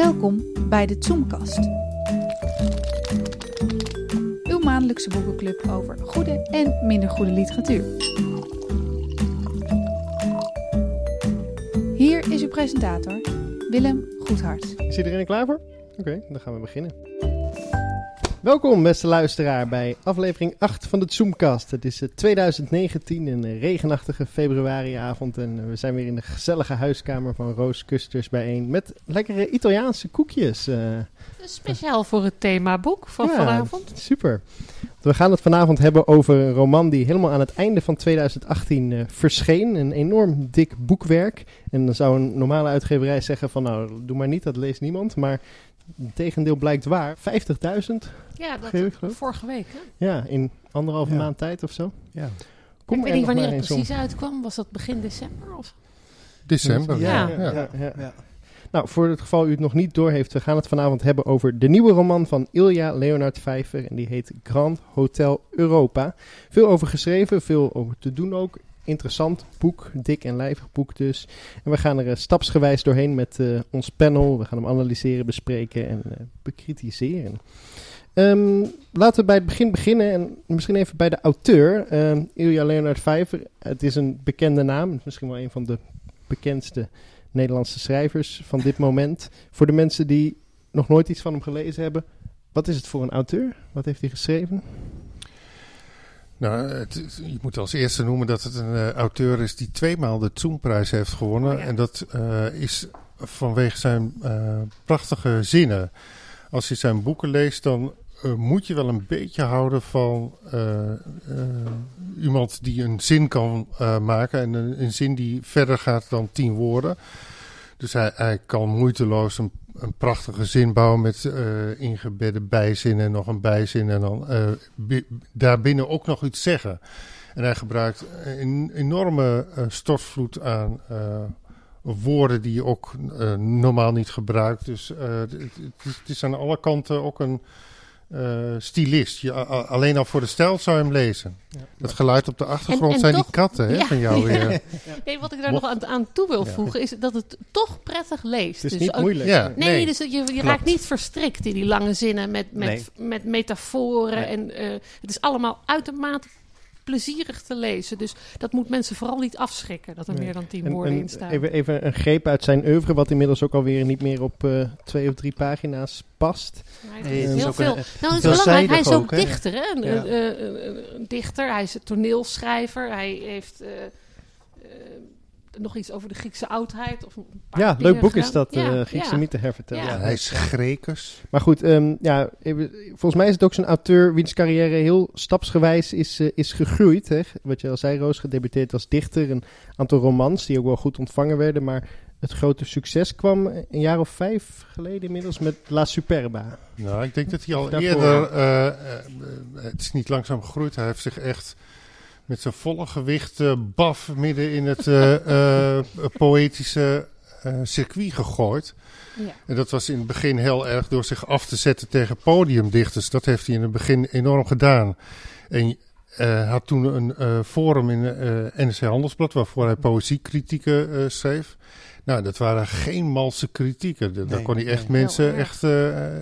Welkom bij de Zoomkast. Uw maandelijkse boekenclub over goede en minder goede literatuur. Hier is uw presentator, Willem Goedhart. Is iedereen er klaar voor? Oké, dan gaan we beginnen. Welkom beste luisteraar bij aflevering 8 van de Zoomcast. Het is eh, 2019, een regenachtige februariavond en eh, we zijn weer in de gezellige huiskamer van Roos Kusters bijeen met lekkere Italiaanse koekjes. eh. Speciaal voor het themaboek van Ja, vanavond. Super. We gaan het vanavond hebben over een roman die helemaal aan het einde van 2018 eh, verscheen. Een enorm dik boekwerk. En dan zou een normale uitgeverij zeggen van nou, doe maar niet, dat leest niemand. Maar tegendeel blijkt waar. 50.000 Ja, dat ik vorige week. Hè? Ja, in anderhalve Ja. maand tijd of zo. Ja. Kom ik weet er niet wanneer het om. precies uitkwam. Was dat begin december? Of? December. Ja. Ja, ja, ja. Ja. Nou, voor het geval u het nog niet door heeft, we gaan het vanavond hebben over de nieuwe roman van Ilja Leonard Vijver. En die heet Grand Hotel Europa. Veel over geschreven, veel over te doen ook. Interessant boek, dik en lijvig boek dus. En we gaan er eh, stapsgewijs doorheen met eh, ons panel. We gaan hem analyseren, bespreken en eh, bekritiseren. Ehm, laten we bij het begin beginnen en misschien even bij de auteur, ehm Ilja Leonard Vijver. Het is een bekende naam, misschien wel een van de bekendste Nederlandse schrijvers van dit moment. Voor de mensen die nog nooit iets van hem gelezen hebben, wat is het voor een auteur? Wat heeft hij geschreven? Nou, het, je moet als eerste noemen dat het een eh, auteur is die tweemaal de Zoom-prijs heeft gewonnen. Oh ja. En dat eh, is vanwege zijn eh, prachtige zinnen. Als je zijn boeken leest, dan moet je wel een beetje houden van iemand die een zin kan maken. En een, een zin die verder gaat dan tien woorden. Dus hij, hij kan moeiteloos een, een prachtige zin bouwen met eh, ingebedde bijzinnen en nog een bijzin. En dan eh, bi- daarbinnen ook nog iets zeggen. En hij gebruikt een enorme eh, stortvloed aan woorden die je ook normaal niet gebruikt. Dus het is aan alle kanten ook een eh stylist. Je, a- a- alleen al voor de stijl zou je hem lezen. Het geluid op de achtergrond En- en zijn toch- die katten hè, Ja. van jou weer. Nee, wat ik daar Mocht- nog aan, aan toe wil Ja. voegen is dat het toch prettig leest. Het is Dus niet ook- moeilijk. Ja. Nee, Nee, dus je, je klopt. raakt niet verstrikt in die lange zinnen met, met, met metaforen. Nee. En eh, het is allemaal uitermate plezierig te lezen. Dus dat moet mensen vooral niet afschrikken dat er Nee. meer dan tien En- woorden en in staan. Even, even een greep uit zijn oeuvre, wat inmiddels ook alweer niet meer op eh, twee of drie pagina's past. Nee, is heel veel. een- nou, is belangrijk. Hij is ook, dichter, hè? Een, Ja. eh, eh, een dichter. Hij is een toneelschrijver. Hij heeft eh, eh, nog iets over de Griekse oudheid. Of een paar Ja, leuk boek is dat, Ja, eh Griekse ja. mythe hervertellen. Ja. Ja, hij is Grekers. Maar goed, ehm, ja, even- volgens mij is het ook zo'n auteur wiens carrière heel stapsgewijs is, eh, is gegroeid. Hè? Wat je al zei, Roos, gedebuteerd als dichter. Een aantal romans die ook wel goed ontvangen werden. Maar het grote succes kwam een jaar of vijf geleden inmiddels met La Superba. Nou, ik denk dat hij al Daarvoor. eerder. eh, eh, eh, het is niet langzaam gegroeid. Hij heeft zich echt met zijn volle gewicht eh, baf midden in het eh, eh, poëtische circuit gegooid. Ja. En dat was in het begin heel erg door zich af te zetten tegen podiumdichters. Dat heeft hij in het begin enorm gedaan. En eh had toen een eh, forum in eh NRC Handelsblad waarvoor hij poëziekritieken eh, schreef. Nou, dat waren geen malse kritieken. Da- Daar Nee, kon hij echt nee. mensen echt eh,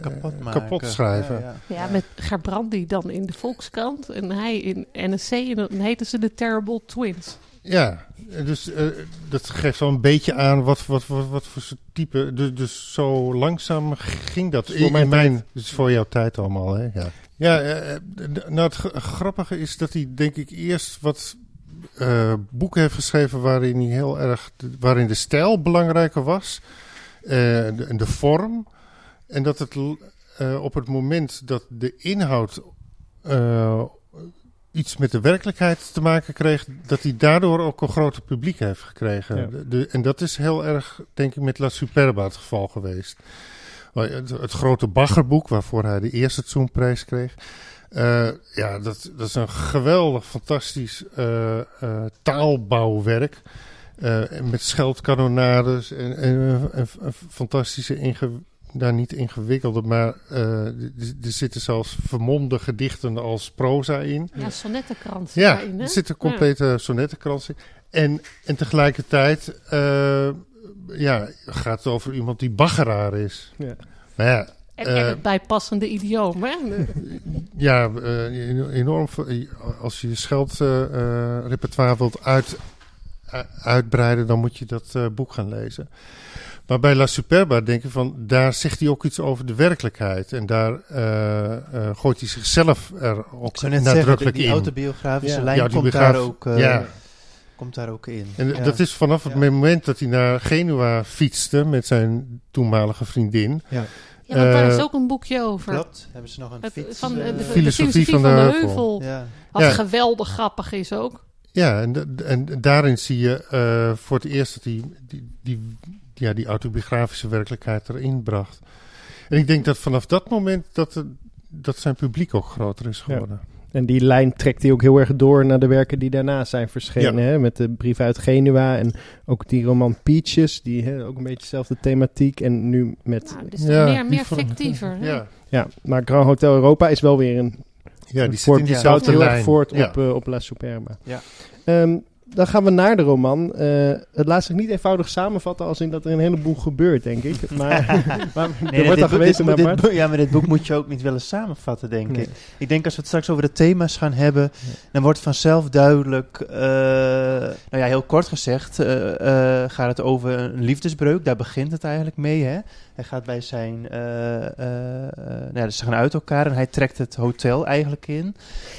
kapot maken. kapot schrijven. Ja, ja. Ja, met Gerbrandi dan in de Volkskrant en hij in NSC en dan heten ze de Terrible Twins. Ja, dus eh, dat geeft wel een beetje aan wat, wat, wat, wat voor soort type. Dus, dus zo langzaam ging dat. Voor In, mijn in mijn, dus voor jouw tijd allemaal, hè? Ja, ja eh, eh, nou het grappige is dat hij denk ik eerst wat eh, boeken heeft geschreven waarin hij heel erg, waarin de stijl belangrijker was de, en de vorm. En dat het op het moment dat de inhoud iets met de werkelijkheid te maken kreeg, dat hij daardoor ook een groter publiek heeft gekregen. Ja. De, de- en dat is heel erg, denk ik, met La Superba het geval geweest. Maar Het, het grote baggerboek, waarvoor hij de eerste Zoom-prijs kreeg. eh, ja, dat, dat is een geweldig, fantastisch eh, eh, taalbouwwerk. eh, met scheldkanonades en, en, en- en fantastische inge, nou, niet ingewikkelde, maar eh, er zitten zelfs vermomde gedichten als proza in. Ja, sonnettenkrant Ja, daarin, hè? er zit een complete sonnettenkrans in. En, en tegelijkertijd eh, ja, gaat het over iemand die baggeraar is. Ja. Maar ja, En, Eh, en het bijpassende idioom. Hè? ja eh, en- enorm. Als je je scheldrepertoire wilt uit, uitbreiden, dan moet je dat eh, boek gaan lezen. Maar bij La Superba denk ik van, daar zegt hij ook iets over de werkelijkheid. En daar eh, eh, gooit hij zichzelf er ook net zeggen, die, nadrukkelijk die in. autobiografische Ja. lijn Ja, die komt, daar ook, eh, ja. Komt daar ook in. En Ja. dat is vanaf het Ja. moment dat hij naar Genua fietste met zijn toenmalige vriendin. Ja. Ja, want daar Eh, is ook een boekje over. Klopt, hebben ze nog een Het- fiets... van de, eh, de, de Filosofie van van de heuvel. heuvel. ja. Wat Ja. geweldig grappig is ook. Ja, en, en daarin zie je eh, voor het eerst dat hij die, die, ja, die autobiografische werkelijkheid erin bracht. En ik denk dat vanaf dat moment dat, dat zijn publiek ook groter is geworden. En die lijn trekt hij ook heel erg door naar de werken die daarna zijn verschenen. Hè? Met de brief uit Genua en ook die roman Peaches. Die hè, ook een beetje dezelfde thematiek. En nu met... Nou, is Ja, meer, fictiever. hè? Ja, Ja, maar Grand Hotel Europa is wel weer een... ja die een zit in die lijn. voort Ja. op, eh, op La Superba. Ja. Ehm, dan gaan we naar de roman. Eh, het laat zich niet eenvoudig samenvatten als in dat er een heleboel gebeurt, denk ik. Maar, maar Nee, er wordt al dit- naar boek- Ja, maar dit boek moet je ook niet willen samenvatten, denk Nee. ik. Ik denk als we het straks over de thema's gaan hebben, dan wordt vanzelf duidelijk, eh, nou ja, heel kort gezegd, eh, eh, gaat het over een liefdesbreuk. Daar begint het eigenlijk mee, hè. Hij gaat bij zijn, eh, eh, eh, nou ja, ze gaan uit elkaar en hij trekt het hotel eigenlijk in. Nou,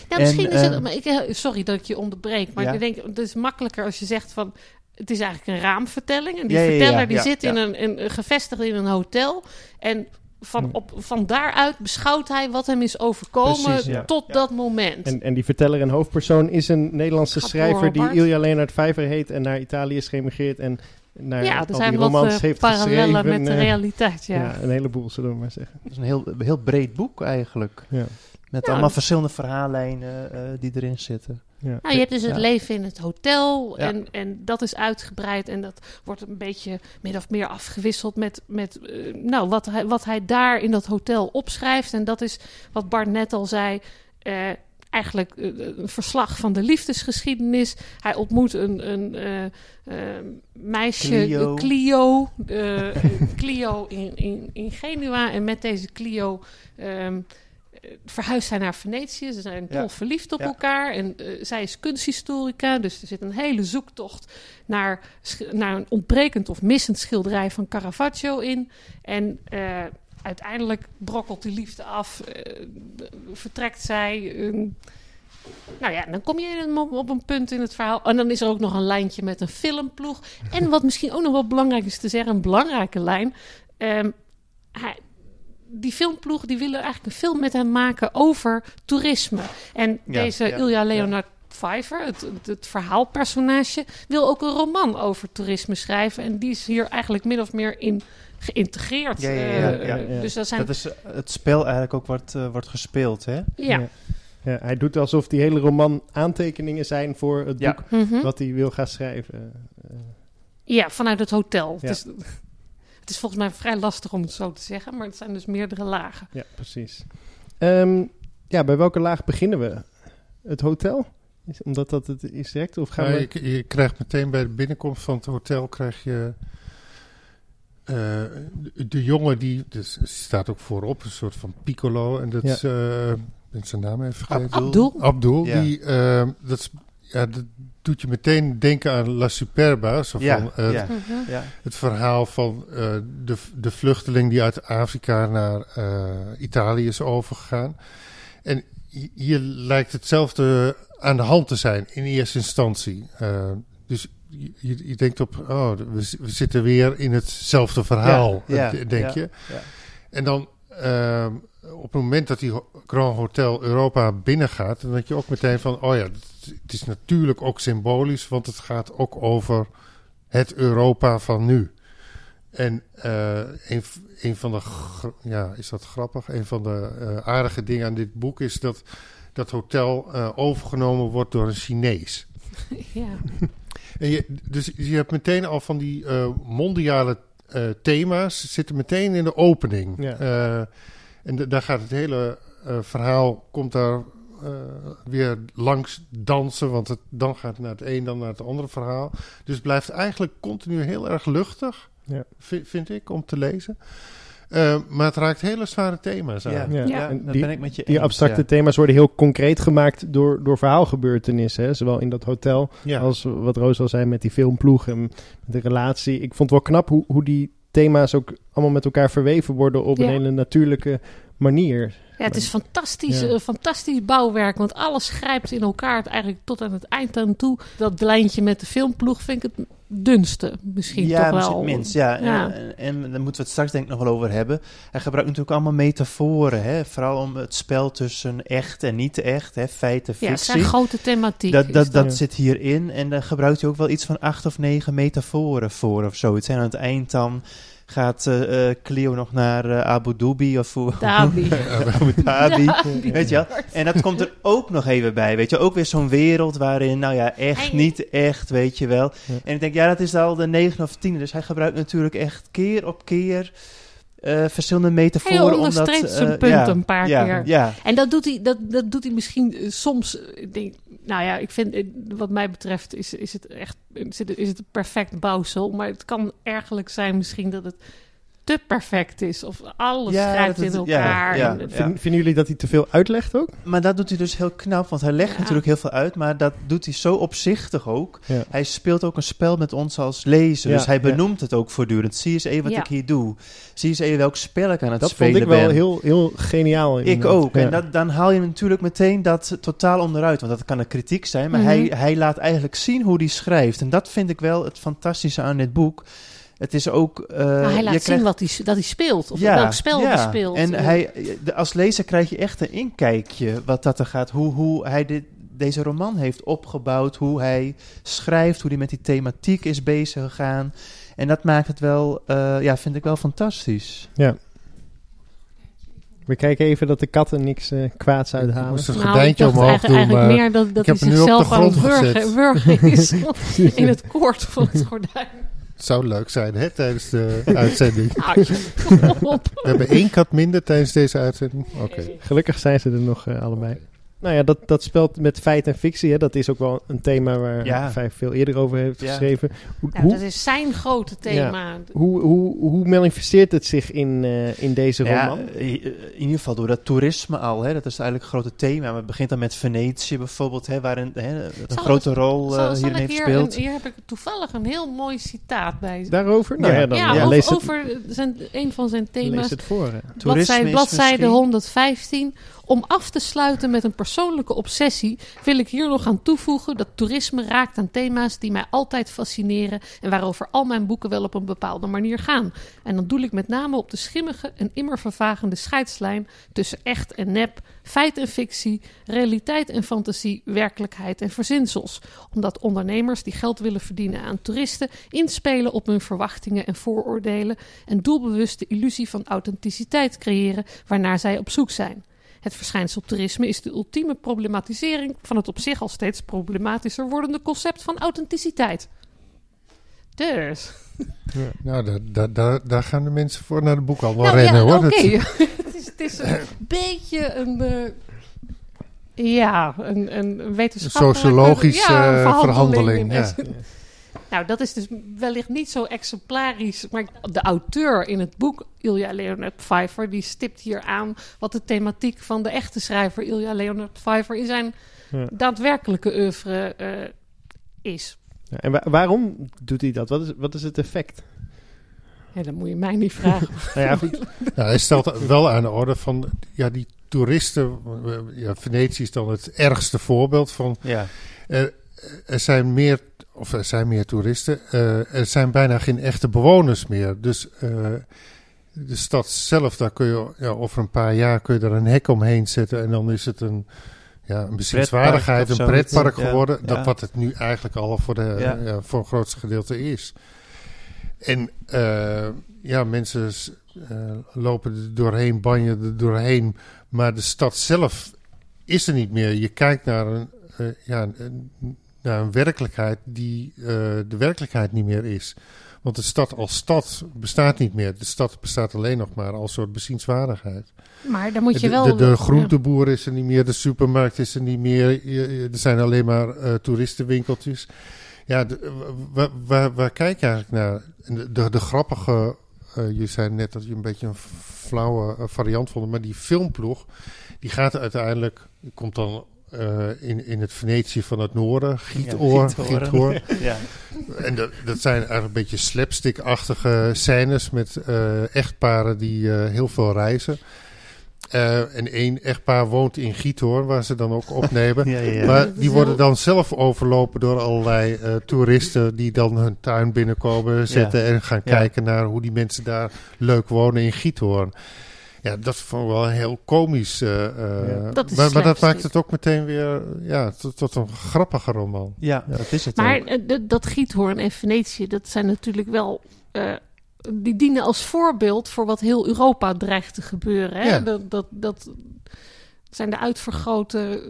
En, misschien is het... maar ik, sorry dat ik je onderbreek, maar Ja. ik denk is makkelijker als je zegt van... Het is eigenlijk een raamvertelling. En die Ja, ja, ja, verteller die ja, zit ja. In een, in, gevestigd in een hotel. En van, Hm. op, van daaruit beschouwt hij wat hem is overkomen Precies, ja. tot Ja. dat moment. En, en die verteller en hoofdpersoon is een Nederlandse Gaat schrijver die. Ilja Leonard Vijver heet en naar Italië is geëmigreerd en naar ja, al er zijn die wat romans eh, heeft parallellen geschreven. met de eh, realiteit. Ja. ja. een heleboel, zullen we maar zeggen. Het is een heel, heel breed boek eigenlijk. Ja. Met Ja. allemaal verschillende verhaallijnen eh, die erin zitten. Ja. Nou, je hebt dus het Ja. leven in het hotel Ja. en, en dat is uitgebreid en dat wordt een beetje min of meer afgewisseld met, met eh, nou, wat, hij, wat hij daar in dat hotel opschrijft. En dat is wat Bart net al zei, eh, eigenlijk eh, een verslag van de liefdesgeschiedenis. Hij ontmoet een, een meisje, Clio. Clio, Clio, Clio in, in, in Genua. En met deze Clio... ehm, verhuist hij naar Venetië. Ze zijn dol Ja. verliefd op Ja. elkaar. En eh, zij is kunsthistorica. Dus er zit een hele zoektocht naar, naar een ontbrekend of missend schilderij van Caravaggio in. En eh, uiteindelijk brokkelt die liefde af. eh, vertrekt zij. nou ja, dan kom je in een- op, op een punt in het verhaal. En dan is er ook nog een lijntje met een filmploeg. En wat misschien ook nog wel belangrijk is te zeggen, een belangrijke lijn. Ehm, hij, die filmploeg die willen eigenlijk een film met hem maken over toerisme. En Ja, deze ja, Ilja Leonard Pfeiffer, het, het, het verhaalpersonage, wil ook een roman over toerisme schrijven. En die is hier eigenlijk min of meer in geïntegreerd. Ja, ja, ja, Eh, ja, ja. Dus dat zijn... Dat is eh, het spel eigenlijk ook wordt, eh, wordt gespeeld, hè? ja. Ja. Ja, hij doet alsof die hele roman aantekeningen zijn voor het Ja. boek Mhm. wat hij wil gaan schrijven. Eh, Ja, vanuit het hotel. Ja. Het, is, het is volgens mij vrij lastig om het zo te zeggen, maar het zijn dus meerdere lagen. ja, precies. Ehm, ja, bij welke laag beginnen we? Het hotel? Is, omdat dat het is direct? Of gaan Ja, we... je, je krijgt meteen bij de binnenkomst van het hotel krijg je eh, de, de jongen die dus staat ook voorop een soort van piccolo en dat Ja. is eh, ik ben zijn naam even vergeten. Abdul. Abdul, Ja. die eh, dat, is- ja, dat doet je meteen denken aan La Superba, zo van eh, ja. Mhm. Ja. het verhaal van eh, de, de vluchteling die uit Afrika naar eh, Italië is overgegaan. En hi- hier lijkt hetzelfde aan de hand te zijn in eerste instantie. Eh, dus je, je denkt op, oh, we, zi- we zitten weer in hetzelfde verhaal, Ja, ja, eh, d- denk ja, je. ja. En dan ehm, op het moment dat die Grand Hotel Europa binnengaat, dan denk je ook meteen van, oh ja, het, is natuurlijk ook symbolisch, want het gaat ook over het Europa van nu. En eh, een, een van de, ja, is dat grappig? Een van de eh, aardige dingen aan dit boek is dat dat hotel eh, overgenomen wordt door een Chinees. ja. En je, dus je hebt meteen al van die eh, mondiale eh, thema's zitten meteen in de opening. Ja. Eh, en da- daar gaat het hele eh, verhaal komt daar weer langs dansen, want het, dan gaat het naar het een, dan naar het andere verhaal. Dus het blijft eigenlijk continu heel erg luchtig, Ja. vi- vind ik, om te lezen. Eh, maar het raakt hele zware thema's aan. Ja, Ja. ja, En dat die- ben ik met je Die abstracte ja. thema's worden heel concreet gemaakt door, door verhaalgebeurtenissen. Hè? Zowel in dat hotel Ja. als wat Roos al zei met die filmploeg en met de relatie. Ik vond het wel knap hoe, hoe die thema's ook allemaal met elkaar verweven worden op Ja. een hele natuurlijke manier. Ja, het is fantastisch, Ja. eh, fantastisch bouwwerk, want alles grijpt in elkaar het eigenlijk tot aan het eind aan toe. Dat lijntje met de filmploeg vind ik het dunste misschien ja, toch misschien wel. het minst. Ja, Ja. En, en, daar moeten we het straks denk ik nog wel over hebben. Hij gebruikt natuurlijk allemaal metaforen. Hè? Vooral om het spel tussen echt en niet echt. Hè? Feiten, Ja, het fictie. zijn grote thematiek. dat is dat, dat Ja. zit hierin. En daar gebruikt hij ook wel iets van acht of negen metaforen voor of zoiets. En aan het eind dan gaat eh, eh, Cleo nog naar eh, Abu Dhabi of hoe... Dhabi. Abu Dhabi. Dhabi. Weet je wel? En dat komt er ook nog even bij. Weet je, ook weer zo'n wereld waarin, nou ja, echt, niet echt, weet je wel. Ja. En ik denk, ja, dat is al de negen of tiende. Dus hij gebruikt natuurlijk echt keer op keer eh, verschillende metaforen. Hij omdat, onderstreept zijn eh, punt ja, een paar ja, keer. Ja, En dat doet hij, dat, dat doet hij misschien eh, soms. ik denk, nou ja, ik vind, wat mij betreft, is, is het echt is het, is het een perfect bouwsel. Maar het kan ergelijk zijn misschien dat het te perfect is. Of alles Ja, grijpt dat in ja, elkaar. ja. En, eh, Vin- Vinden jullie dat hij te veel uitlegt ook? maar dat doet hij dus heel knap, want hij legt Ja. natuurlijk heel veel uit, maar dat doet hij zo opzichtig ook. Ja. Hij speelt ook een spel met ons als lezer, Ja, dus hij ja. benoemt het ook voortdurend. Zie eens even wat Ja. ik hier doe. Zie eens even welk spel ik aan het Dat spelen vond ik wel ben. heel, heel geniaal. Ik inderdaad. ook. Ja. En dat, dan haal je natuurlijk meteen dat totaal onderuit. Want dat kan een kritiek zijn. Maar Mhm. hij, hij laat eigenlijk zien hoe hij schrijft. En dat vind ik wel het fantastische aan dit boek. Het is ook... eh, nou, hij je laat zien krijgt- wat hij, dat hij speelt. Of Ja, welk spel ja. hij speelt. En hij, de, als lezer krijg je echt een inkijkje wat dat er gaat. Hoe, hoe hij dit, deze roman heeft opgebouwd. Hoe hij schrijft. Hoe hij met die thematiek is bezig gegaan. En dat maakt het wel, eh, ja, vind ik wel fantastisch. We kijken even dat de katten niks eh, kwaads Ik uithalen. moest een nou, gordijntje omhoog eigenlijk, doen, eigenlijk maar meer dat, dat ik hij heb hem nu op de zichzelf aan het wurgen is in het koord van het gordijn. Het zou leuk zijn hè, tijdens de uitzending. We hebben één kat minder tijdens deze uitzending. Oké. Gelukkig zijn ze er nog eh, allebei. Nou ja, dat, dat speelt met feit en fictie. Hè. Dat is ook wel een thema waar Ja. Vijf veel eerder over heeft Ja. geschreven. Hoe, Nou, hoe, dat is zijn grote thema. hoe, hoe, hoe manifesteert het zich in, eh, in deze roman? eh, in ieder geval door dat toerisme al. Hè, dat is eigenlijk het grote thema. Maar het begint dan met Venetië bijvoorbeeld, hè, waarin hè, dat een Zal- grote rol eh, Zal, hierin heeft hier, gespeeld. een- hier heb ik toevallig een heel mooi citaat bij. Daarover? Nou Ja. ja, dan ja, ja, over, lees, het, over zijn, een van zijn lees thema's. het voor. hè. Toerisme Bladzijde, is bladzijde misschien- 115. Om af te sluiten met een persoonlijke obsessie wil ik hier nog aan toevoegen dat toerisme raakt aan thema's die mij altijd fascineren en waarover al mijn boeken wel op een bepaalde manier gaan. En dan doe ik met name op de schimmige en immer vervagende scheidslijn tussen echt en nep, feit en fictie, realiteit en fantasie, werkelijkheid en verzinsels. Omdat ondernemers die geld willen verdienen aan toeristen inspelen op hun verwachtingen en vooroordelen en doelbewust de illusie van authenticiteit creëren waarnaar zij op zoek zijn. Het verschijnsel toerisme is de ultieme problematisering van het op zich al steeds problematischer wordende concept van authenticiteit. Dus. Nou, daar, daar, daar, daar gaan de mensen voor naar de boekhandel Nou rennen ja, hoor. oké. Het, is, het is een beetje een. eh, ja, een, een wetenschappelijke... sociologische, ja, een eh, verhandeling, in- ja. Nou, dat is dus wellicht niet zo exemplarisch. Maar de auteur in het boek, Ilja Leonard Pfeiffer, die stipt hier aan wat de thematiek van de echte schrijver Ilja Leonard Pfeiffer in zijn Ja. daadwerkelijke oeuvre eh, is. Ja, en wa- waarom doet hij dat? Wat is, wat is het effect? Ja, dat moet je mij niet vragen. Nou ja, goed. Nou, hij stelt wel aan de orde van ja, die toeristen. eh, Ja, Venetië is dan het ergste voorbeeld van. Ja. Er, er zijn meer, of er zijn meer toeristen. eh, er zijn bijna geen echte bewoners meer. Dus eh, de stad zelf, daar kun je ja, over een paar jaar kun je er een hek omheen zetten. En dan is het een, ja, een bezienswaardigheid, Pretpark een pretpark Ja, geworden. ja. Dat wat het nu eigenlijk al voor, de, voor een grootste gedeelte is. En eh, ja, mensen lopen er doorheen, banjen er doorheen. Maar de stad zelf is er niet meer. Je kijkt naar een, ja, een, naar een werkelijkheid die eh, de werkelijkheid niet meer is. Want de stad als stad bestaat niet meer. De stad bestaat alleen nog maar als soort bezienswaardigheid. Maar dan moet je de, wel... de, de groenteboer is er niet meer, de supermarkt is er niet meer. Er zijn alleen maar eh, toeristenwinkeltjes. Ja, de- waar, waar, waar kijk je eigenlijk naar? De, de, grappige, eh, je zei net dat je een beetje een flauwe eh, variant vond, maar die filmploeg, die gaat uiteindelijk, komt dan eh, in, in het Venetië van het noorden, Gietoor. Ja, Gietoor. Ja. En dat, dat zijn eigenlijk een beetje slapstick-achtige scènes met eh, echtparen die eh, heel veel reizen. Eh, en één echtpaar woont in Giethoorn, waar ze dan ook opnemen. Ja, ja, ja. Maar die worden dan zelf overlopen door allerlei eh, toeristen die dan hun tuin binnenkomen zetten en gaan kijken naar hoe die mensen daar leuk wonen in Giethoorn. Ja, dat vond ik wel heel komisch. eh, eh, Ja. Dat is maar, maar dat maakt het ook meteen weer ja, tot, tot een grappige roman. Ja, dat is het Maar ook. eh, dat Giethoorn en Venetië, dat zijn natuurlijk wel... eh, die dienen als voorbeeld voor wat heel Europa dreigt te gebeuren. Hè? Ja. Dat, dat, dat zijn de uitvergrote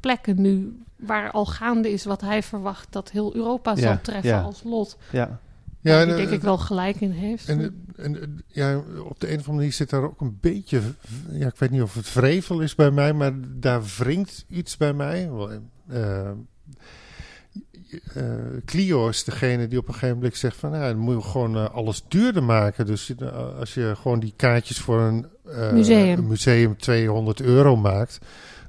plekken nu... waar al gaande is wat hij verwacht dat heel Europa Ja, zal treffen ja. als lot. Ja. Ja, en, die denk ik wel gelijk in heeft. En, en, en, ja, op de een of andere manier zit daar ook een beetje, ja, ik weet niet of het vrevel is bij mij, maar daar wringt iets bij mij. Wel, eh, eh, Clio is degene die op een gegeven moment zegt van, nou, dan moet je gewoon eh, alles duurder maken. Dus eh, als je gewoon die kaartjes voor een, eh, Museum. een museum 200 euro maakt,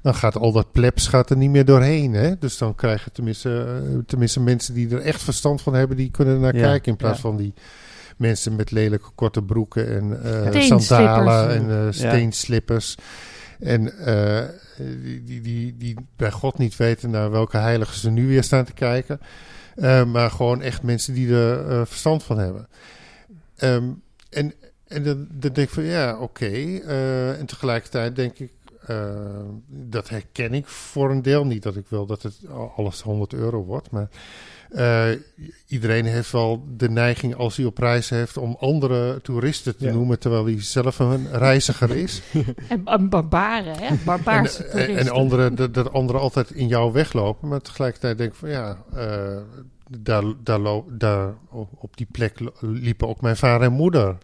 dan gaat al dat plebs gaat er niet meer doorheen. Hè? Dus dan krijgen tenminste, eh, tenminste mensen die er echt verstand van hebben, die kunnen naar Ja, kijken in plaats ja. van die mensen met lelijke korte broeken en eh Steenslippers. sandalen en eh, steenslippers. En eh, die, die, die, die bij God niet weten naar welke heiligen ze nu weer staan te kijken. Eh, maar gewoon echt mensen die er verstand van hebben. Ehm, en, en dan, dan denk ik van ja, oké. Eh, en tegelijkertijd denk ik, eh, dat herken ik voor een deel. Niet dat ik wil dat het al- alles 100 euro wordt, maar eh, iedereen heeft wel de neiging als hij op reis heeft om andere toeristen te Ja. noemen, terwijl hij zelf een reiziger is. En, en barbaren, hè? Barbaarse En, en, toeristen. en anderen, dat, dat anderen altijd in jou weglopen. Maar tegelijkertijd denk ik van ja, eh, daar, daar, lo- daar op die plek liepen ook mijn vader en moeder.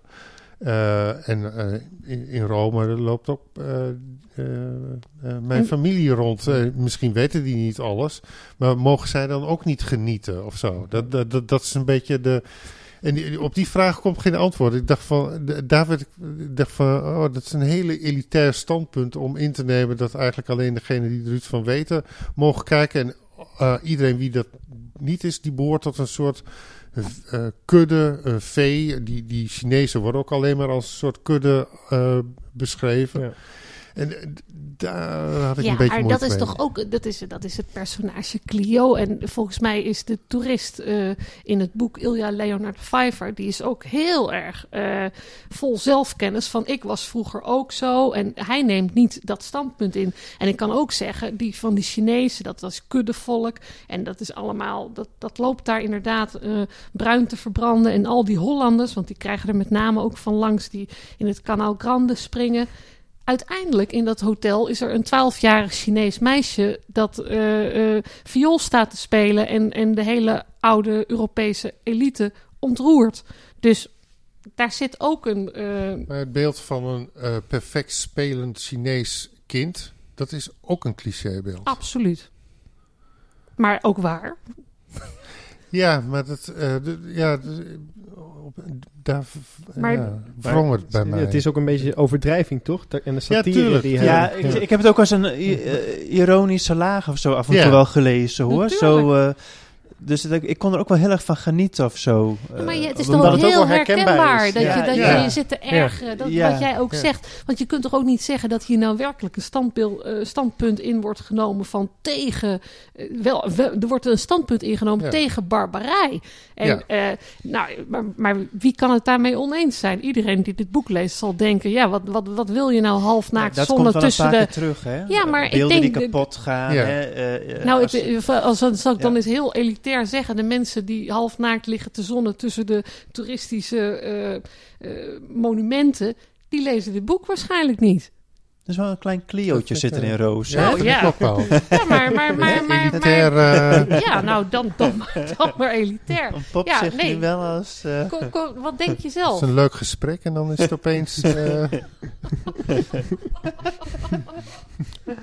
Eh, en eh, in, in Rome loopt ook eh, eh, eh, mijn En- familie rond. Eh, misschien weten die niet alles. Maar mogen zij dan ook niet genieten of zo? Dat, dat, dat, dat is een beetje de... En die- op die vraag komt geen antwoord. Ik dacht van, daar werd ik, dacht van, oh, dat is een hele elitair standpunt om in te nemen dat eigenlijk alleen degene die er iets van weten mogen kijken. En eh, iedereen wie dat niet is, die behoort tot een soort eh, kudde, een vee. Die, die Chinezen worden ook alleen maar als een soort kudde eh, beschreven. Ja. En eh, daar had ik ja, een beetje maar dat is toch ook dat is, dat is het personage Clio. En volgens mij is de toerist eh, in het boek Ilja Leonard Pfeiffer, die is ook heel erg eh, vol zelfkennis. Van ik was vroeger ook zo. En hij neemt niet dat standpunt in. En ik kan ook zeggen, die van die Chinezen, dat was kuddevolk. En dat is allemaal, dat, dat loopt daar inderdaad eh, bruin te verbranden. En al die Hollanders, want die krijgen er met name ook van langs die in het Canal Grande springen uiteindelijk in dat hotel is er een twaalfjarig Chinees meisje dat eh, viool staat te spelen en, en de hele oude Europese elite ontroert. Dus daar zit ook een. eh, Maar het beeld van een perfect spelend Chinees kind, dat is ook een clichébeeld. absoluut. Maar ook waar. Ja, maar dat, eh, ja, daar Maar- ja, wrong het bij mij. Het is ook een beetje overdrijving, toch? En de satire die hij... Ja, ik, ik heb het ook als een eh, ironische laag of zo af en Ja. toe wel gelezen hoor. Natuurlijk. Zo, eh, dus dat, ik- ik kon er ook wel heel erg van genieten of zo. Ja, maar je, het is Eh, toch het ook heel wel herkenbaar is. dat, Ja, je, dat ja. je je zit te ergeren. Dat, Ja. Wat jij ook Ja. zegt. Want je kunt toch ook niet zeggen dat hier nou werkelijk een standbeeld, eh, standpunt in wordt genomen van tegen. eh, wel, wel, er wordt een standpunt ingenomen Ja. tegen barbarij. En, Ja. eh, nou, maar, maar wie kan het daarmee oneens zijn? Iedereen die dit boek leest zal denken: ja, wat, wat, wat wil je nou half naakt dat zonder komt wel tussen een paar de. keer terug, hè? Ja, maar ik Beelden denk die kapot gaan. Ja. Hè? eh, eh, Nou, als- het, eh, als, zal ik dan Ja. eens heel elitair zeggen. De mensen die half naakt liggen te zonnen tussen de toeristische eh, eh, monumenten, die lezen dit boek waarschijnlijk niet. Er is wel een klein Clio'tje Dat zit vind er ik, in Roos. Ja, Nou, dat ja. klopt wel. Ja, maar, maar, maar, maar, Elitair, maar- eh, ja, nou dan, dan, maar- dan maar elitair. Een pop Ja, zegt nee. nu wel als... eh, Ko- ko- wat denk je Het zelf? is een leuk gesprek en dan is het opeens... eh,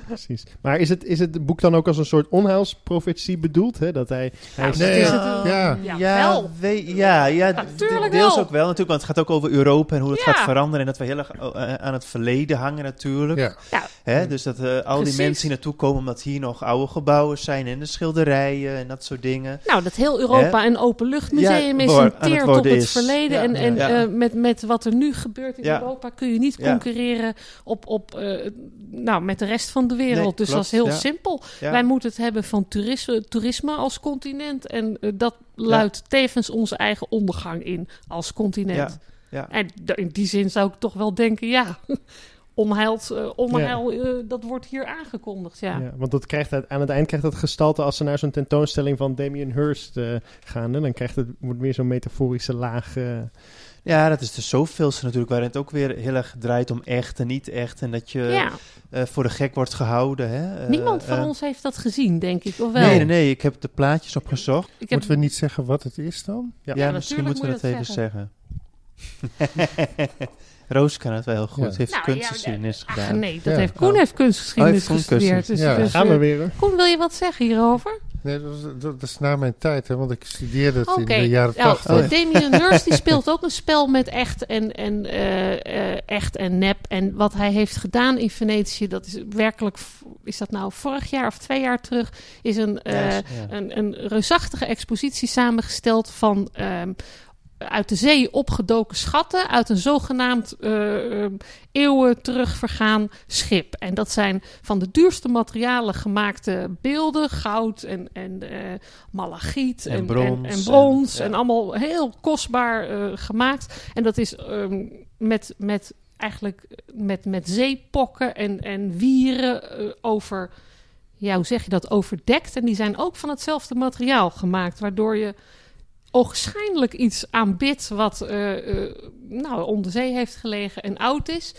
Precies. Maar is het, is het boek dan ook als een soort onheilsprofetie bedoeld? Hè? Dat hij, hij Nou, Nee, is ja. het- ja. ja, ja, wel. we- ja, ja, Natuurlijk de- deels wel. ook wel natuurlijk, want het gaat ook over Europa en hoe het Ja. gaat veranderen en dat we heel erg eh, aan het verleden hangen natuurlijk. Ja. Hè? Dus dat eh, al Precies. die mensen hier naartoe komen omdat hier nog oude gebouwen zijn en de schilderijen en dat soort dingen. Nou, dat heel Europa Hè? een openluchtmuseum Ja, is, een teert op het is. verleden. Ja, en en ja. eh, met, met wat er nu gebeurt in Ja. Europa kun je niet Ja. concurreren op, op, eh, nou, met de rest van de wereld. Nee, dus dat is heel ja. simpel. Ja. Wij moeten het hebben van toerisme, toerisme als continent. En dat luidt tevens onze eigen ondergang in als continent. Ja, ja. En in die zin zou ik toch wel denken, ja, onheild, eh, onheil, eh, dat wordt hier aangekondigd. Ja. Ja, want dat krijgt uit- aan het eind krijgt dat gestalte als ze naar zo'n tentoonstelling van Damien Hirst eh, gaan. Dan krijgt het wordt weer zo'n metaforische laag. Ja, dat is de zoveelste natuurlijk, waarin het ook weer heel erg draait om echt en niet echt. En dat je Ja, eh, voor de gek wordt gehouden. Hè? Eh, niemand van ons heeft dat gezien, denk ik. Of wel? Nee, nee, nee, ik heb de plaatjes opgezocht. Ik heb, Moeten we niet zeggen wat het is dan? Ja, Ja, misschien moeten we dat even zeggen. Roos kan het wel heel goed. Ja. Heeft Nou, kunstgeschiedenis gedaan. nee, dat Ja. heeft, Koen Oh. heeft kunstgeschiedenis Oh, gestudeerd. Dus, dus, gaan we eh, weer. hoor. Koen, wil je wat zeggen hierover? Nee, dat is, dat, dat is na mijn tijd, hè, want ik studeerde het in de jaren nou, tachtig. eh, Damien Hirst die speelt ook een spel met echt en, en, eh, eh, echt en nep. En wat hij heeft gedaan in Venetië, dat is werkelijk, is dat nou vorig jaar of twee jaar terug, is een, eh, een, een reusachtige expositie samengesteld van ehm, uit de zee opgedoken schatten uit een zogenaamd eh, eh, eeuwen terug vergaan schip. En dat zijn van de duurste materialen gemaakte beelden, goud en, en eh, malachiet En en, brons en, en brons en- ja. allemaal heel kostbaar gemaakt. En dat is ehm, met, met eigenlijk met, met zeepokken en, en wieren over ja, hoe zeg je dat, overdekt. En die zijn ook van hetzelfde materiaal gemaakt, waardoor je ogenschijnlijk iets aanbidt wat eh, eh, nou, onder zee heeft gelegen en oud is.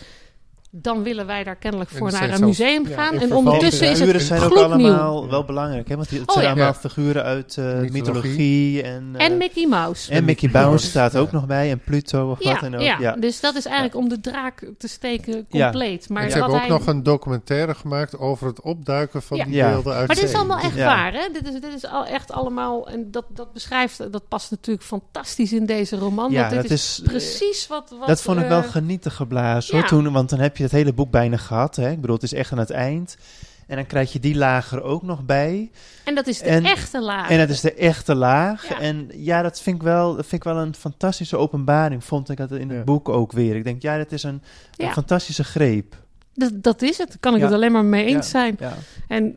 Dan willen wij daar kennelijk En voor naar een museum gaan. En ondertussen is figuren het zijn ook allemaal wel belangrijk, hè? want het Oh, zijn ja. allemaal Ja. figuren uit eh, Mythologie. mythologie. En, eh, En Mickey Mouse. en Mickey Mouse, staat ja. ook nog bij, en Pluto of ja, wat dan ook. ja. Ja. dus dat is eigenlijk om de draak te steken Ja. compleet. Maar En ze wat hebben ook hij... nog een documentaire gemaakt over het opduiken van Ja. die Ja. beelden uit Maar dit is allemaal echt Ja. waar, hè? Dit is, dit is al echt allemaal... En dat, dat beschrijft... Dat past natuurlijk fantastisch in deze roman. Ja, want dit dat is, precies wat... wat dat vond ik wel eh, genieten geblazen toen, want dan heb je het hele boek bijna gehad. Hè? Ik bedoel, het is echt aan het eind. En dan krijg je die laag er ook nog bij. En dat is de En- echte laag. En dat is de echte laag. Ja. En ja, dat vind, ik wel, dat vind ik wel een fantastische openbaring, vond ik dat in het Ja. boek ook weer. Ik denk, ja, dat is een, een Ja. fantastische greep. Dat, dat is het. Daar kan ik Ja. het alleen maar mee eens Ja. zijn. Ja. En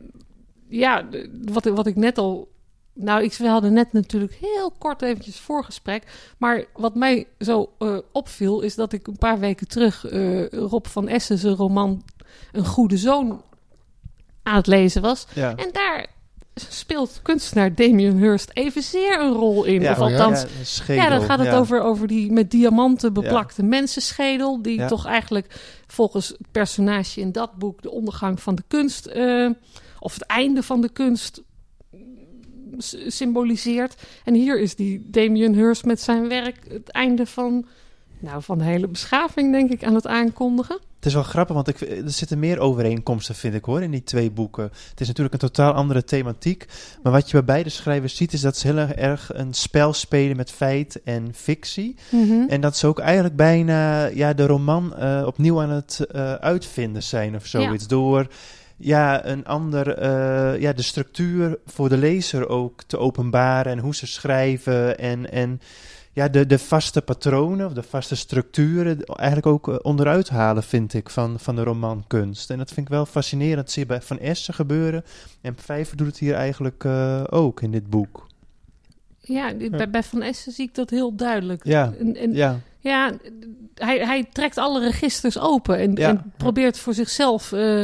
ja, wat, wat ik net al... Nou, ik, we hadden net natuurlijk heel kort eventjes voorgesprek. Maar wat mij zo eh, opviel, is dat ik een paar weken terug eh, Rob van Essen zijn roman Een Goede Zoon aan het lezen was. Ja. En daar speelt kunstenaar Damien Hirst evenzeer een rol in. Ja, of oh ja? althans, Ja, dan gaat het over, over die met diamanten beplakte mensenschedel. Die toch eigenlijk volgens het personage in dat boek de ondergang van de kunst. eh, of het einde van de kunst symboliseert. En hier is die Damien Hirst met zijn werk het einde van, nou, van de hele beschaving, denk ik, aan het aankondigen. Het is wel grappig, want ik, er zitten meer overeenkomsten, vind ik hoor, in die twee boeken. Het is natuurlijk een totaal andere thematiek. Maar wat je bij beide schrijvers ziet, is dat ze heel erg- een spel spelen met feit en fictie. En dat ze ook eigenlijk bijna ja, de roman eh, opnieuw aan het eh, uitvinden zijn of zoiets. Door ja, een ander, eh, ja, de structuur voor de lezer ook te openbaren en hoe ze schrijven en, en ja, de, de vaste patronen of de vaste structuren eigenlijk ook eh, onderuit halen, vind ik, van, van de romankunst. En dat vind ik wel fascinerend. Dat zie je bij Van Essen gebeuren. En Vijver doet het hier eigenlijk eh, ook in dit boek. Ja, Bij, bij Van Essen zie ik dat heel duidelijk. Ja, En, en ja. Ja, hij, hij trekt alle registers open en, Ja. en probeert voor zichzelf. eh,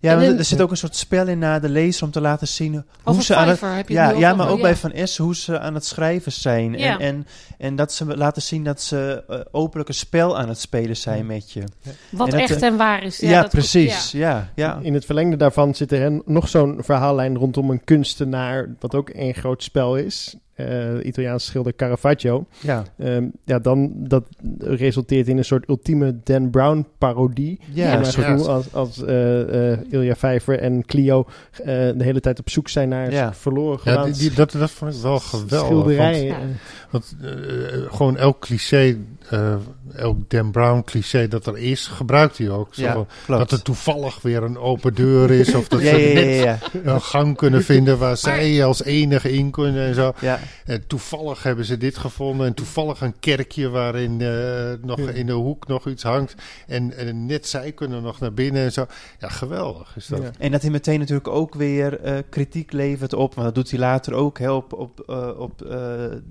Ja, want er zit ook een soort spel in naar de lezer om te laten zien hoe Over ze aan het... Fiverr heb je het Ja, ja, over, maar ook ja. bij Van S hoe ze aan het schrijven zijn. Ja. En, en, en dat ze laten zien dat ze eh, openlijk een spel aan het spelen zijn met je. Wat En dat, echt eh, en waar is. Ja, dat- precies. Ja, ja. In het verlengde daarvan zit er nog zo'n verhaallijn rondom een kunstenaar, wat ook een groot spel is. Eh, de Italiaanse schilder Caravaggio. ja. Ehm, ja, dan dat resulteert in een soort ultieme Dan Brown parodie. Ja, Ja, als, als eh, eh, Ilja Vijver en Clio eh, de hele tijd op zoek zijn naar Ja. verloren Ja, gegaan die, die- dat, dat vond ik wel geweldig. schilderijen. Ja. Want, want, eh, gewoon elk cliché, eh, elk Dan Brown cliché dat er is, gebruikt hij ook. Zo Ja, van, klopt. dat er toevallig weer een open deur is. Of dat ja, ze ja, ja, net ja, een gang kunnen vinden waar zij als enige in kunnen en zo. ja. En toevallig hebben ze dit gevonden. En toevallig een kerkje waarin eh, nog Ja. in de hoek nog iets hangt. En, en net zij kunnen nog naar binnen en zo. Ja, geweldig is dat. Ja. En dat hij meteen natuurlijk ook weer eh, kritiek levert op, want dat doet hij later ook, hè, op, op, eh, op eh,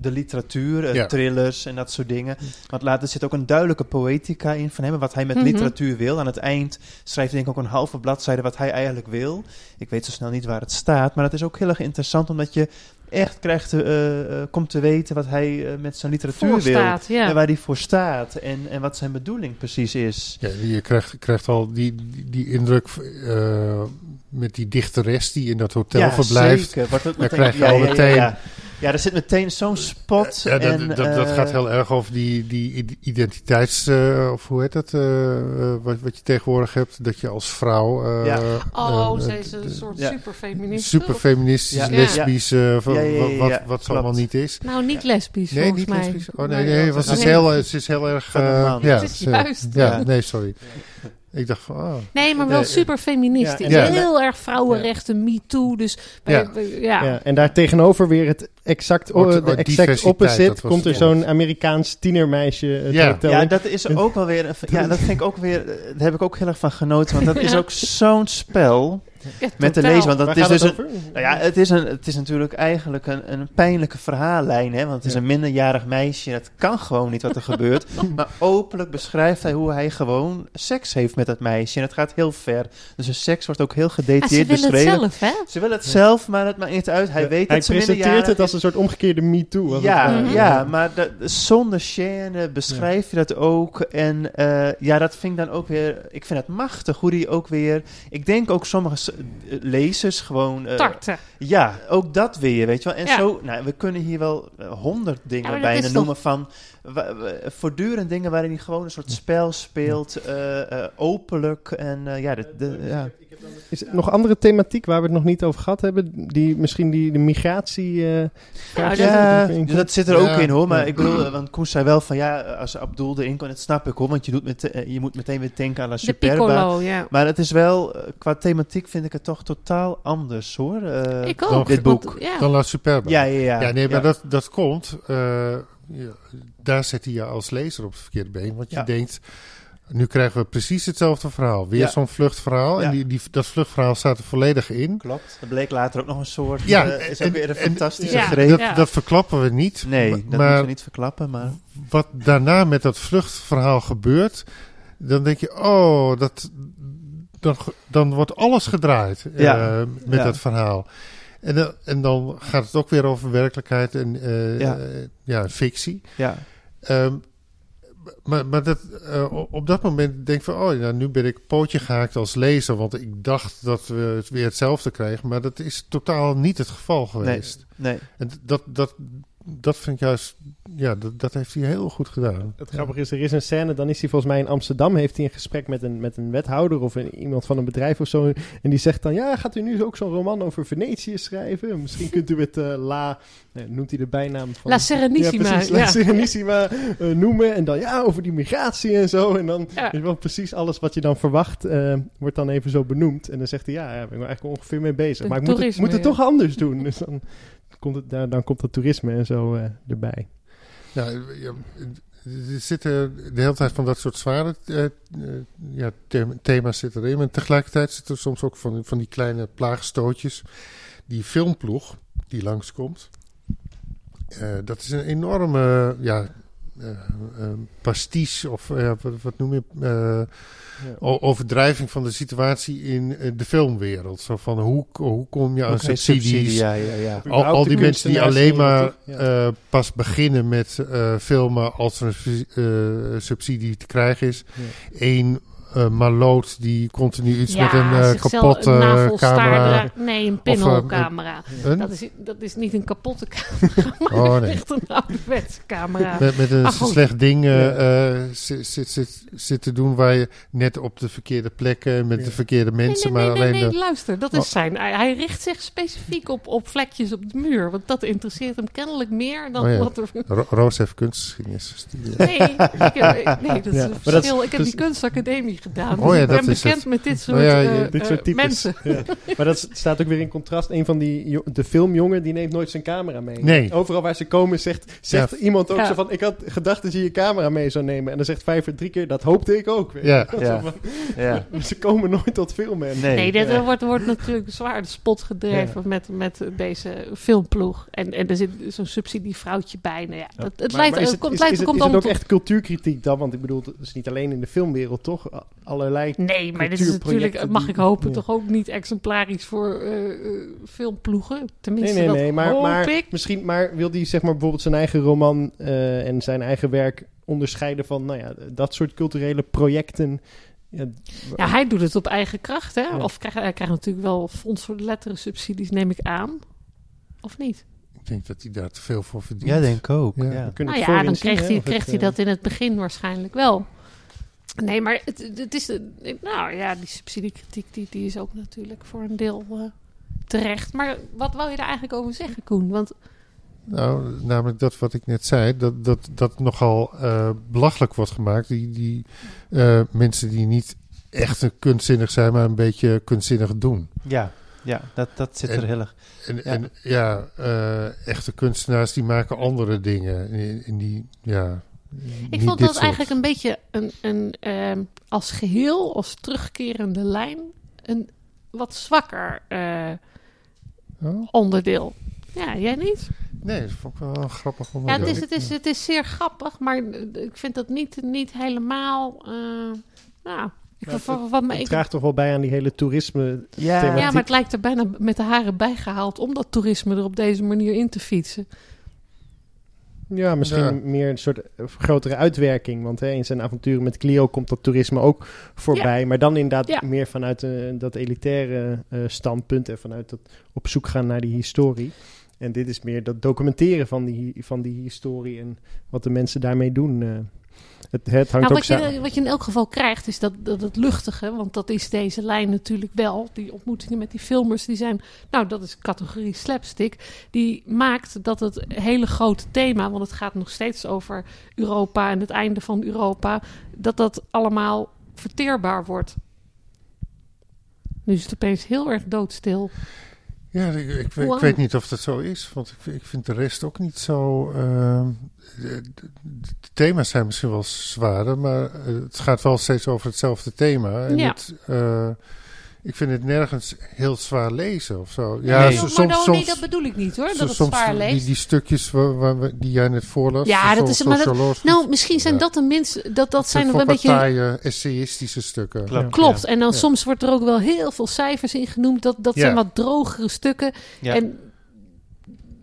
de literatuur, Ja. thrillers en dat soort dingen. Want later zit ook een duidelijke poëtica in van hem, wat hij met Mhm. literatuur wil. Aan het eind schrijft hij denk ik ook een halve bladzijde wat hij eigenlijk wil. Ik weet zo snel niet waar het staat, maar het is ook heel erg interessant omdat je echt krijgt, te, eh, eh, komt te weten wat hij eh, met zijn literatuur wil. ja. En waar hij voor staat en, en wat zijn bedoeling precies is. Ja, je krijgt, krijgt al die, die, die indruk eh, met die dichteres die in dat hotel ja, verblijft. Zeker. Wordt ook Daar krijg je al ja, ja, meteen- Ja, er zit meteen zo'n spot. Ja, dat, en, dat, dat eh, gaat heel erg over die, die id- identiteits... eh, of hoe heet dat? eh, wat, wat je tegenwoordig hebt. Dat je als vrouw... eh, Ja. Oh, ze is een soort ja. superfeminist. super feministisch, Ja. lesbisch, van Ja, ja, ja, wat, wat, ja, wat ze allemaal niet is. Nou, niet lesbisch Nee, volgens niet mij. lesbisch. Oh nee, Nee, want is ze is heel, ze is heel erg... Ja, ze- juist. Ja, nee, sorry. Ik dacht van, oh. Nee, maar wel super feministisch. ja, en- Heel erg vrouwenrechten, me too. Dus bij- Ja. ja. Ja, en daar tegenover weer het exact, de exact opposite. Komt er zo'n. Amerikaans tienermeisje het Ja. hotel Ja, in. dat is ook wel weer. Ja, dat vind ik ook weer. Daar heb ik ook heel erg van genoten. Want dat is ook zo'n spel Ja, met de totaal. lezer. Want dat Waar is dus het een? Nou ja, het is, een, het is natuurlijk eigenlijk een, een pijnlijke verhaallijn. Hè? Want het is Ja. een minderjarig meisje. Het kan gewoon niet wat er gebeurt. Maar openlijk beschrijft hij hoe hij gewoon seks heeft met dat meisje. En het gaat heel ver. Dus de seks wordt ook heel Ah, ze gedetailleerd willen het beschreven. zelf, hè? Ze wil het zelf, maar het maakt niet uit. Hij weet Hij dat ze presenteert het als een soort omgekeerde MeToo. als ja, het ware. ja, maar de, de- zonder chaîne beschrijf je dat ook. En eh, ja, dat vind ik dan ook weer... Ik vind het machtig hoe die ook weer... Ik denk ook sommige lezers gewoon... eh, Tarten. ja, ook dat weer, weet je wel. En Ja. zo, nou, we kunnen hier wel eh, honderd dingen Ja, bijna noemen van... voortdurend dingen waarin hij gewoon een soort spel speelt, eh, openlijk. En ja, de, de, ja. Is er nog andere thematiek waar we het nog niet over gehad hebben? Die, misschien die de migratie... eh, Ja, dat- Ja, dat- dus dat zit er ook Ja. in hoor. Maar Ja. ik bedoel, eh, want Koes zei wel van ja, als Abdul erin kan, dat snap ik hoor. Want je, doet met, eh, je moet meteen weer denken aan La De Superba. piccolo, ja. Maar het is wel, qua thematiek vind ik het toch totaal anders hoor. eh, Ik dan ook. dit want- boek. ja. Dan La Superba. ja, ja, ja. Ja, nee, maar Ja. Dat, dat komt. eh, ja, daar zet hij je als lezer op het verkeerde been. Want je Ja. denkt, nu krijgen we precies hetzelfde verhaal. Weer Ja. zo'n vluchtverhaal. Ja. En die, die, dat vluchtverhaal staat er volledig in. Klopt. Er bleek later ook nog een soort, Ja, ja, is en- ook weer een en- fantastische greep. Dat, dat verklappen we niet. Nee, maar, dat moeten we niet verklappen, maar... wat daarna met dat vluchtverhaal gebeurt, dan denk je, oh, dat, dan, dan wordt alles gedraaid eh, met dat verhaal. En, dan- en dan gaat het ook weer over werkelijkheid en Ja. eh, ja, fictie. Ja, Ehm, maar maar dat, eh, op dat moment denk ik van, oh ja, nu ben ik pootje gehaakt als lezer, want ik dacht dat we het weer hetzelfde kregen, maar dat is totaal niet het geval geweest. nee. En dat, dat, dat vind ik juist, ja, dat, dat heeft hij heel goed gedaan. Het grappige is, er is een scène, dan is hij volgens mij in Amsterdam, heeft hij een gesprek met een, met een wethouder of een, iemand van een bedrijf of zo. En die zegt dan, ja, gaat u nu ook zo'n roman over Venetië schrijven? Misschien kunt u het eh, La, nee, noemt hij de bijnaam van... La Serenissima, Ja, precies, ja. La Serenissima eh, noemen. En dan, ja, over die migratie en zo. En dan, je wel, precies alles wat je dan verwacht, eh, wordt dan even zo benoemd. En dan zegt hij, ja, ja, ik ben er eigenlijk ongeveer mee bezig. Maar ik moet het, moet het toch anders doen. Dus dan komt, het, dan komt dat toerisme en zo eh, erbij. Ja, er zitten de hele tijd van dat soort zware eh, eh, ja, thema- thema's zitten erin. Maar tegelijkertijd zitten er soms ook van, van die kleine plaagstootjes. Die filmploeg die langskomt. dat is een enorme ja, pastiche of eh, wat, wat noem je, eh, Ja. overdrijving van de situatie in eh, de filmwereld. Zo van hoe, hoe kom je aan subsidies? subsidie, ja, ja. Al, al die mensen die alleen maar eh, pas beginnen met eh, filmen als er een su- eh, subsidie te krijgen is. Eén eh maloot die continu iets ja, met een eh, zichzelf kapotte een camera. Nee, een Of, pinhole-camera. Een? Dat, is, dat is niet een kapotte camera, maar Oh, nee. echt een ouderwetse camera. Met, met een goed. slecht ding eh, Ja. eh, zit, zit, zit, zit te doen waar je net op de verkeerde plekken met Ja. de verkeerde mensen, nee, nee, maar nee, alleen nee, de... luister, dat Oh. is zijn. Hij, hij richt zich specifiek op, op vlekjes op de muur. Want dat interesseert hem kennelijk meer dan Oh ja. wat er. Ro- Roos heeft kunstgeschiedenis gestudeerd. Nee, ik heb, nee, dat is Ja, een verschil. is- ik heb dus- die kunstacademie gedaan. Oh dus ja, ik dat ben is bekend het. met dit soort Oh ja, eh, je- dit soort types. mensen. Ja. Maar dat staat ook weer in contrast. Een van die, de filmjongen, die neemt nooit zijn camera mee. Nee. Overal waar ze komen zegt, zegt Ja. iemand ook Ja. zo van... Ik had gedacht dat je je camera mee zou nemen. En dan zegt Vijver drie keer, dat hoopte ik ook. Weet. Ja. Ja. van, ja. Ze komen nooit tot filmen. En- Nee. Nee, dit, Ja. er wordt, wordt natuurlijk zwaar de spot gedreven met, met deze filmploeg. En, en er zit zo'n subsidievrouwtje bij. Nou ja, dat, het Maar- lijkt, maar is het komt, is, lijkt, is het, komt is het ook tot- echt cultuurkritiek dan? Want ik bedoel, het is niet alleen in de filmwereld, toch? Allerlei... Nee, maar dit is natuurlijk, mag die- ik hopen, ja. toch ook niet exemplarisch voor eh, eh, filmploegen. Tenminste, Nee, nee, dat nee. Maar, hoop maar, ik. misschien, maar wil hij zeg maar bijvoorbeeld zijn eigen roman eh, en zijn eigen werk onderscheiden van nou ja, dat soort culturele projecten? Ja, Ja, hij doet het op eigen kracht, hè? Ja. Of krijgt hij krijgt natuurlijk wel fonds voor de letteren subsidies, neem ik aan. Of niet? Ik denk dat hij daar te veel voor verdient. Ja, denk ik ook. Ja. Ja. we kunnen Nou ja, dan kreeg, hij, kreeg het, hij dat in het begin waarschijnlijk wel. Nee, maar het, het is... Nou ja, die subsidiekritiek die, die is ook natuurlijk voor een deel eh, terecht. Maar wat wou je daar eigenlijk over zeggen, Koen? Want Nou, namelijk dat wat ik net zei, dat dat, dat nogal eh, belachelijk wordt gemaakt. Die, die eh, mensen die niet echt een kunstzinnig zijn, maar een beetje kunstzinnig doen. Ja, ja dat, dat zit er heel erg. En Ja. en, ja eh, echte kunstenaars die maken andere dingen. In, in die, ja, ik vond dat soort. eigenlijk een beetje een, een ehm, als geheel, als terugkerende lijn, een wat zwakker eh, Oh? onderdeel. Ja, jij niet? Nee, dat vond ik wel een grappig Ja, het is, het, is, het is zeer grappig, maar ik vind dat niet, niet helemaal. eh, nou, ik Ja. Het Ik, draagt toch wel bij aan die hele toerisme. Ja, thematiek. ja, maar het lijkt er bijna met de haren bijgehaald om dat toerisme er op deze manier in te fietsen. Ja, misschien Ja. meer een soort eh, grotere uitwerking. Want hè, in zijn avonturen met Clio komt dat toerisme ook voorbij. Maar dan inderdaad Ja. meer vanuit eh, dat elitaire eh, standpunt. En vanuit dat op zoek gaan naar die historie. En dit is meer dat documenteren van die, van die historie en wat de mensen daarmee doen. Het, het hangt Nou, ook wat, je, wat je in elk geval krijgt, is dat, dat het luchtige. Want dat is deze lijn natuurlijk wel. Die ontmoetingen met die filmers, die zijn. Nou, dat is categorie slapstick. Die maakt dat het hele grote thema. Want het gaat nog steeds over Europa en het einde van Europa. Dat dat allemaal verteerbaar wordt. Nu is het opeens heel erg doodstil. Ja, ik, ik, weet- Wow. ik weet niet of dat zo is, want ik, ik vind de rest ook niet zo. ehm, de, thema's zijn misschien wel zwaarder, maar eh, het gaat wel steeds over hetzelfde thema. En Ja. het, eh, ik vind het nergens heel zwaar lezen of zo. Ja, Nee. so- maar soms, dan, soms, nee, dat bedoel ik niet hoor. Dat het zwaar die, leest. die stukjes waar, waar we- die jij net voorlas. Ja, dat zo- is- maar dat- nou, misschien zijn Ja. dat de minst. Dat, dat zijn nog een beetje. essayistische stukken. Klopt. Klopt. En dan Ja. soms wordt er ook wel heel veel cijfers in genoemd. Dat, dat Ja. zijn wat drogere stukken. Ja. En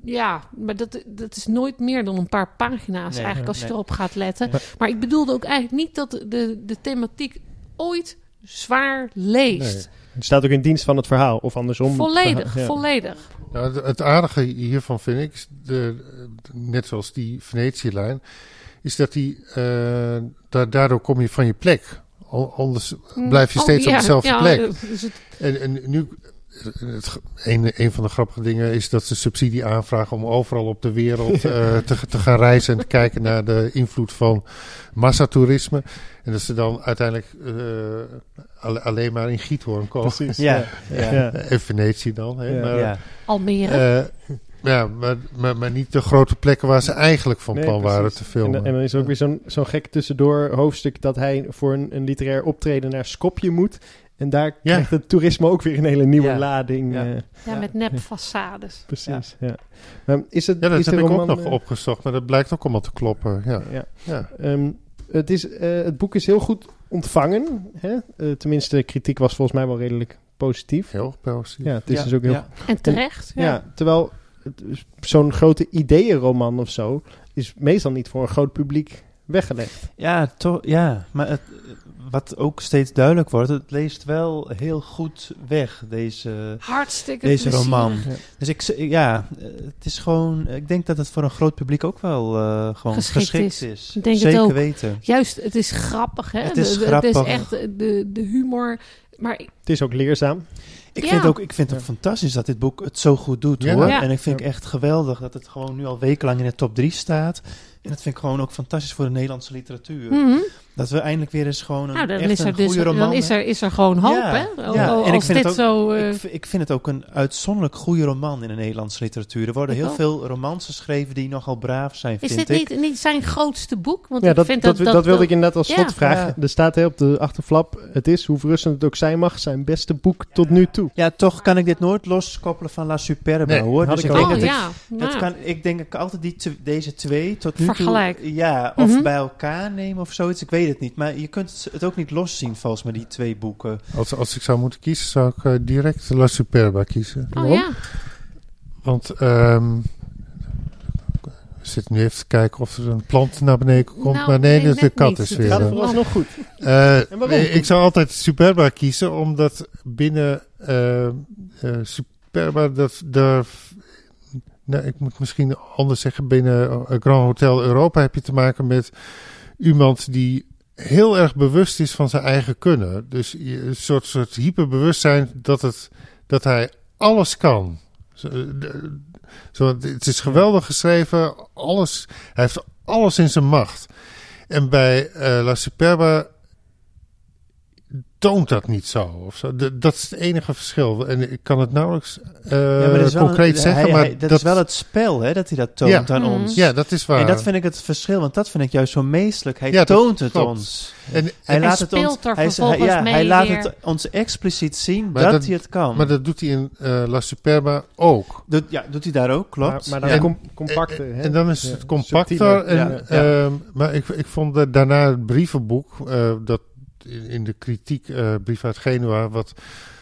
ja, maar dat, dat is nooit meer dan een paar pagina's Nee, eigenlijk als je erop gaat letten. Maar- Maar ik bedoelde ook eigenlijk niet dat de, de thematiek ooit zwaar leest. Het staat ook in dienst van het verhaal, of andersom. Volledig, Ja. volledig. Nou, het- aardige hiervan vind ik, de, net zoals die Venetië-lijn, is dat die, eh, da- daardoor kom je van je plek. Anders blijf je Oh, steeds op ja, dezelfde ja, plek. dus het- En, en nu, het, een, een van de grappige dingen is dat ze subsidie aanvragen om overal op de wereld eh, te, te gaan reizen en te kijken naar de invloed van massatoerisme. En dat ze dan uiteindelijk eh, alle- alleen maar in Giethoorn komen. Precies. Ja, ja. Ja. En Venetië dan. Hè? Ja. Maar, ja. Almere. eh, ja, maar, maar, maar niet de grote plekken waar ze eigenlijk van Nee, plan waren te En, filmen. dan- en dan is er ook weer zo'n zo'n gek tussendoor hoofdstuk dat hij voor een, een literair optreden naar Skopje moet. En daar krijgt het toerisme ook weer een hele nieuwe Ja. lading. Ja. eh, Ja, met nepfaçades. precies, ja. Maar is het, Ja, dat is heb ik ook nog eh, opgezocht, maar dat blijkt ook allemaal te kloppen. Ja. ja. Ja. Ehm, het, is, eh, het boek is heel goed ontvangen. Hè? Eh, tenminste, de kritiek was volgens mij wel redelijk positief. Heel positief. Ja, het is Ja, dus ook heel ja. En terecht. Ja, Ja. terwijl het- zo'n grote ideeënroman of zo is meestal niet voor een groot publiek weggelegd. Ja, toch, ja. Maar het, wat ook steeds duidelijk wordt, het leest wel heel goed weg, deze, Hartstikke deze roman. Ja. Dus ik, ja, het is gewoon, ik denk dat het voor een groot publiek ook wel eh, gewoon Geschikt geschikt, is. denk het Zeker ook. weten. Juist, het is grappig, hè? Het is De- de- grappig. Het is echt de, de humor. Maar Het is ook leerzaam. Ik Ja. vind, ook, ik vind het Ja. fantastisch dat dit boek het zo goed doet, Ja. hoor. Ja. En ik vind het echt geweldig dat het gewoon nu al wekenlang in de top 3 staat. En dat vind ik gewoon ook fantastisch voor de Nederlandse literatuur. mhm. Dat we eindelijk weer eens gewoon een, nou, dan, echt is er, een dus, goede roman dan is, er, is er gewoon hoop, Ja, hè? O- ja. o- En ik vind dit zo... eh, Ik, vind het ook een uitzonderlijk goede roman in de Nederlandse literatuur. Er worden Ik heel ook. veel romans geschreven die nogal braaf zijn, is vind dit ik. niet, niet zijn grootste boek? Want Ja, ik dat, vind dat, dat, dat, wilde ik inderdaad als ja. slotvraag. Ja. Er staat hè, op de achterflap, het is, hoe verrassend het ook zijn mag, zijn beste boek tot nu toe. Ja, toch kan ik dit nooit loskoppelen van La Superbe, Nee, hoor. Dus ik ook. denk Oh dat ik, ja. het Nou, kan, ik denk dat ik altijd die deze twee tot nu Vergelijk. toe... Ja, of Mhm. bij elkaar nemen of zoiets. Ik weet het niet. Maar je kunt het ook niet loszien volgens mij, die twee boeken. Als, als ik zou moeten kiezen, zou ik eh, direct La Superba kiezen. Oh ja. Want ehm we zitten nu even te kijken of er een plant naar beneden komt. Nou, maar nee, nee, dat de kat niet. is Het weer. Gaat eh, het vooralsnog goed. Eh, En waarom? nee, ik zou altijd Superba kiezen, omdat binnen eh, eh, Superba, dat, daar, nou, ik moet misschien anders zeggen, binnen eh, Grand Hotel Europa heb je te maken met iemand die heel erg bewust is van zijn eigen kunnen. Dus een soort, soort hyperbewustzijn dat, het, dat hij alles kan. Zo, eh, zo, het is geweldig geschreven, alles, hij heeft alles in zijn macht. En bij eh, La Superba toont dat niet zo. Of zo. De- dat is het enige verschil. En ik kan het nauwelijks eh, ja, maar dat is wel concreet een- zeggen. hij- maar hij- dat, is wel het spel, hè, dat hij dat toont Ja. aan Mhm. ons. Ja, dat is waar. En dat vind ik het verschil, want dat vind ik juist zo meestelijk. Hij Ja, toont het klopt. ons. En- Hij, en- laat het ons, er hij, vervolgens ja, mee hij laat weer. het ons expliciet zien Maar dat, dat- hij het kan. maar dat doet hij in eh, La Superba ook. Ja, doet hij daar ook, klopt. Maar, maar dan com- compacter. En, hè? en dan is Ja, het compacter. En, Ja, ehm, maar ik, ik vond da- daarna het brievenboek, eh, dat in, in de kritiek, eh, brief uit Genua, wat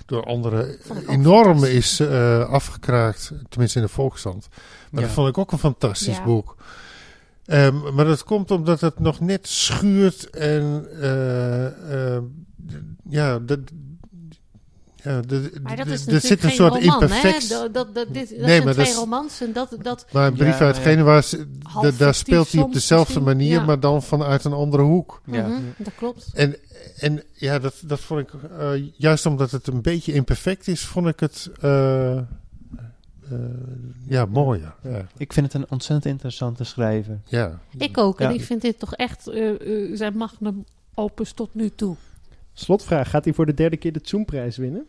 door anderen enorm is eh, afgekraakt, tenminste in de Volksstand. Maar Ja. dat vond ik ook een fantastisch Ja. boek. Ehm, maar dat komt omdat het nog net schuurt en eh, ja, dat. Ja, de- Maar dat is er zit een geen soort roman, imperfect. hè? Dat, dat, dat, dit, dat Nee, zijn maar dat twee is- romans en dat... dat Maar een brief Ja, uit. Genua, daar speelt hij op dezelfde misschien, manier, ja. maar dan vanuit een andere hoek. ja. Mhm, dat klopt. En, en ja, dat, dat vond ik, eh, juist omdat het een beetje imperfect is, vond ik het, eh, eh, ja, mooier. Ja, Ik vind het een ontzettend interessante schrijver. ja. Ik ook. En ik vind dit toch echt zijn magnum opus tot nu toe. Slotvraag, gaat hij voor de derde keer de Zoomprijs winnen?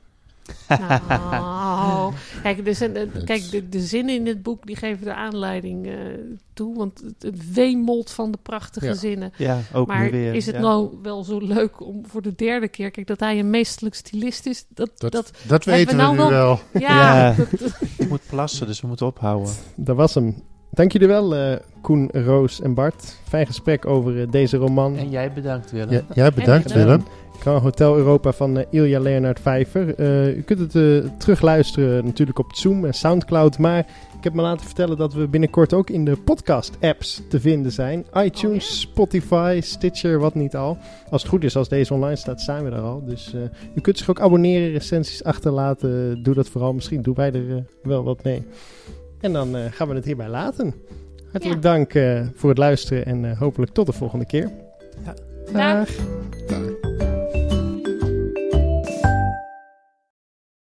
Nou, kijk, dus, kijk de, de zinnen in dit boek die geven de aanleiding eh, toe. Want het, het weemolt van de prachtige Ja. zinnen. Ja, ook maar nu weer. is het ja. nou wel zo leuk om voor de derde keer... Kijk, dat hij een meesterlijk stylist is, dat... Dat, dat, weten we we nou nu wel- wel. ja, Ja. dat- Ik moet plassen, dus we moeten ophouden. Dat was hem. Dank jullie wel, eh, Koen, Roos en Bart. Fijn gesprek over eh, deze roman. En jij bedankt, Willem. Ja, jij bedankt, En- Willem. Grand Hotel Europa van eh, Ilja Leonard Vijver. Eh, u kunt het eh, terugluisteren natuurlijk op Zoom en Soundcloud. Maar ik heb me laten vertellen dat we binnenkort ook in de podcast-apps te vinden zijn. iTunes, Oh ja? Spotify, Stitcher, wat niet al. Als het goed is, als deze online staat, zijn we er al. Dus eh, u kunt zich ook abonneren, recensies achterlaten. Doe dat vooral. Misschien doen wij er eh, wel wat mee. En dan eh, gaan we het hierbij laten. Hartelijk Ja. dank eh, voor het luisteren en eh, hopelijk tot de volgende keer. Ja. Dag. Dag.